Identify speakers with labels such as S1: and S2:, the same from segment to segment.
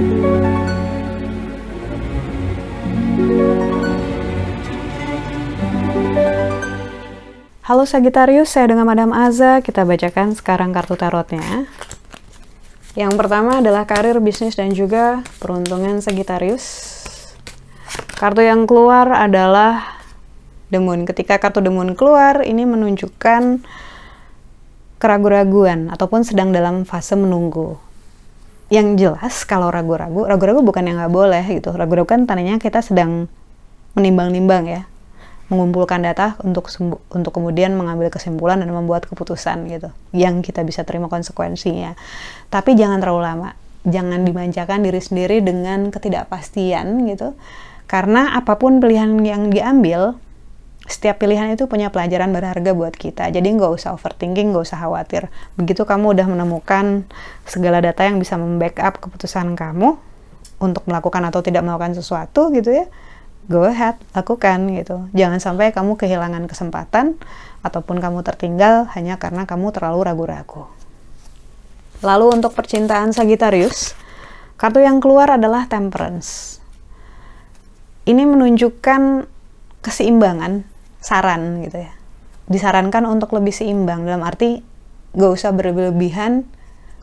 S1: Halo Sagittarius, saya dengan Madam Aza. Kita bacakan sekarang kartu tarotnya. Yang pertama adalah karir, bisnis, dan juga peruntungan Sagittarius. Kartu yang keluar adalah Moon. Ketika kartu Moon keluar, ini menunjukkan keraguan-raguan ataupun sedang dalam fase menunggu. Yang jelas kalau ragu-ragu, ragu-ragu bukan yang nggak boleh gitu. Ragu-ragu kan tandanya kita sedang menimbang-nimbang ya. Mengumpulkan data untuk untuk kemudian mengambil kesimpulan dan membuat keputusan gitu. Yang kita bisa terima konsekuensinya. Tapi jangan terlalu lama. Jangan dimanjakan diri sendiri dengan ketidakpastian gitu. Karena apa pun pilihan yang diambil setiap pilihan itu punya pelajaran berharga buat kita jadi nggak usah overthinking nggak usah khawatir begitu kamu udah menemukan segala data yang bisa membackup keputusan kamu untuk melakukan atau tidak melakukan sesuatu gitu ya go ahead, lakukan gitu. Jangan sampai kamu kehilangan kesempatan ataupun kamu tertinggal hanya karena kamu terlalu ragu-ragu. Lalu untuk percintaan Sagittarius, kartu yang keluar adalah Temperance. Ini menunjukkan keseimbangan, saran gitu ya. Disarankan untuk lebih seimbang dalam arti gak usah berlebihan,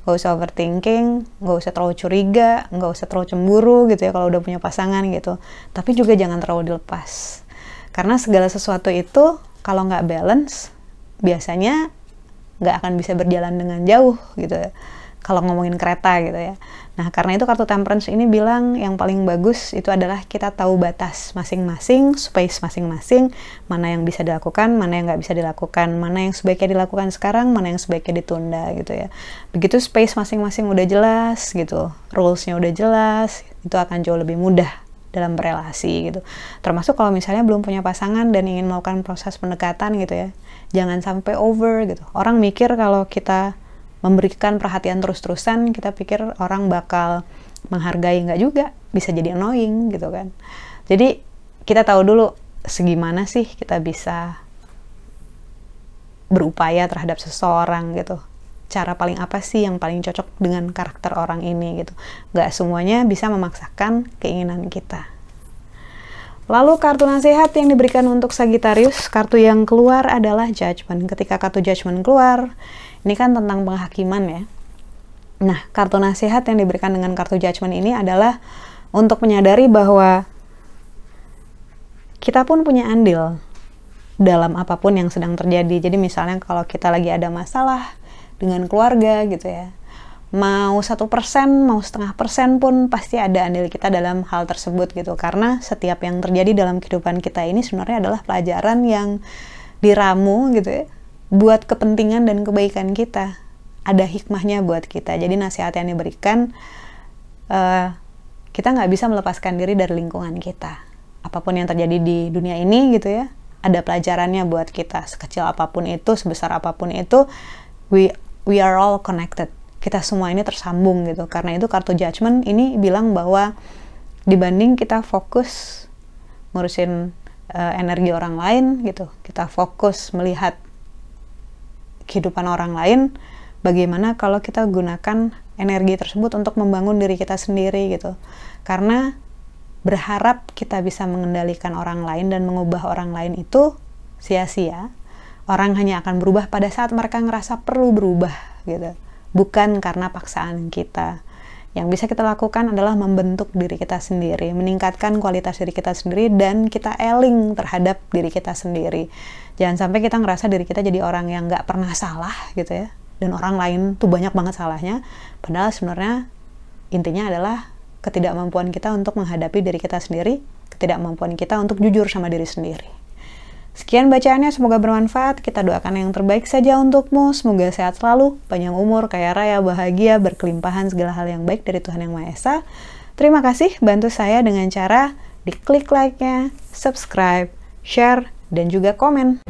S1: gak usah overthinking, gak usah terlalu curiga, gak usah terlalu cemburu gitu ya kalau udah punya pasangan gitu. Tapi juga jangan terlalu dilepas. Karena segala sesuatu itu kalau nggak balance, biasanya nggak akan bisa berjalan dengan jauh gitu ya kalau ngomongin kereta gitu ya. Nah, karena itu kartu temperance ini bilang yang paling bagus itu adalah kita tahu batas masing-masing, space masing-masing, mana yang bisa dilakukan, mana yang nggak bisa dilakukan, mana yang sebaiknya dilakukan sekarang, mana yang sebaiknya ditunda gitu ya. Begitu space masing-masing udah jelas gitu, rulesnya udah jelas, itu akan jauh lebih mudah dalam berelasi gitu. Termasuk kalau misalnya belum punya pasangan dan ingin melakukan proses pendekatan gitu ya. Jangan sampai over gitu. Orang mikir kalau kita memberikan perhatian terus-terusan kita pikir orang bakal menghargai nggak juga bisa jadi annoying gitu kan. Jadi kita tahu dulu segimana sih kita bisa berupaya terhadap seseorang gitu. Cara paling apa sih yang paling cocok dengan karakter orang ini gitu. Nggak semuanya bisa memaksakan keinginan kita Lalu kartu nasihat yang diberikan untuk Sagittarius, kartu yang keluar adalah Judgment. Ketika kartu Judgment keluar, ini kan tentang penghakiman ya. Nah, kartu nasihat yang diberikan dengan kartu judgment ini adalah untuk menyadari bahwa kita pun punya andil dalam apa pun yang sedang terjadi. Jadi misalnya kalau kita lagi ada masalah dengan keluarga gitu ya, mau satu persen, mau setengah persen pun pasti ada andil kita dalam hal tersebut gitu. Karena setiap yang terjadi dalam kehidupan kita ini sebenarnya adalah pelajaran yang diramu gitu ya buat kepentingan dan kebaikan kita. Ada hikmahnya buat kita. Jadi nasihat yang diberikan uh, kita nggak bisa melepaskan diri dari lingkungan kita. Apa pun yang terjadi di dunia ini gitu ya ada pelajarannya buat kita. Sekecil apa pun itu sebesar apa pun itu we we are all connected kita semua ini tersambung gitu karena itu kartu judgment ini bilang bahwa dibanding kita fokus ngurusin uh, energi orang lain gitu kita fokus melihat kehidupan orang lain, bagaimana kalau kita gunakan energi tersebut untuk membangun diri kita sendiri gitu. Karena berharap kita bisa mengendalikan orang lain dan mengubah orang lain itu sia-sia. Orang hanya akan berubah pada saat mereka ngerasa perlu berubah gitu. Bukan karena paksaan kita. Yang bisa kita lakukan adalah membentuk diri kita sendiri, meningkatkan kualitas diri kita sendiri, dan kita eling terhadap diri kita sendiri. Jangan sampai kita ngerasa diri kita jadi orang yang nggak pernah salah gitu ya, dan orang lain tuh banyak banget salahnya. Padahal sebenarnya intinya adalah ketidakmampuan kita untuk menghadapi diri kita sendiri, ketidakmampuan kita untuk jujur sama diri sendiri. Sekian bacaannya, semoga bermanfaat. Kita doakan yang terbaik saja untukmu. Semoga sehat selalu, panjang umur, kaya raya, bahagia, berkelimpahan segala hal yang baik dari Tuhan Yang Maha Esa. Terima kasih bantu saya dengan cara diklik like-nya, subscribe, share, dan juga komen.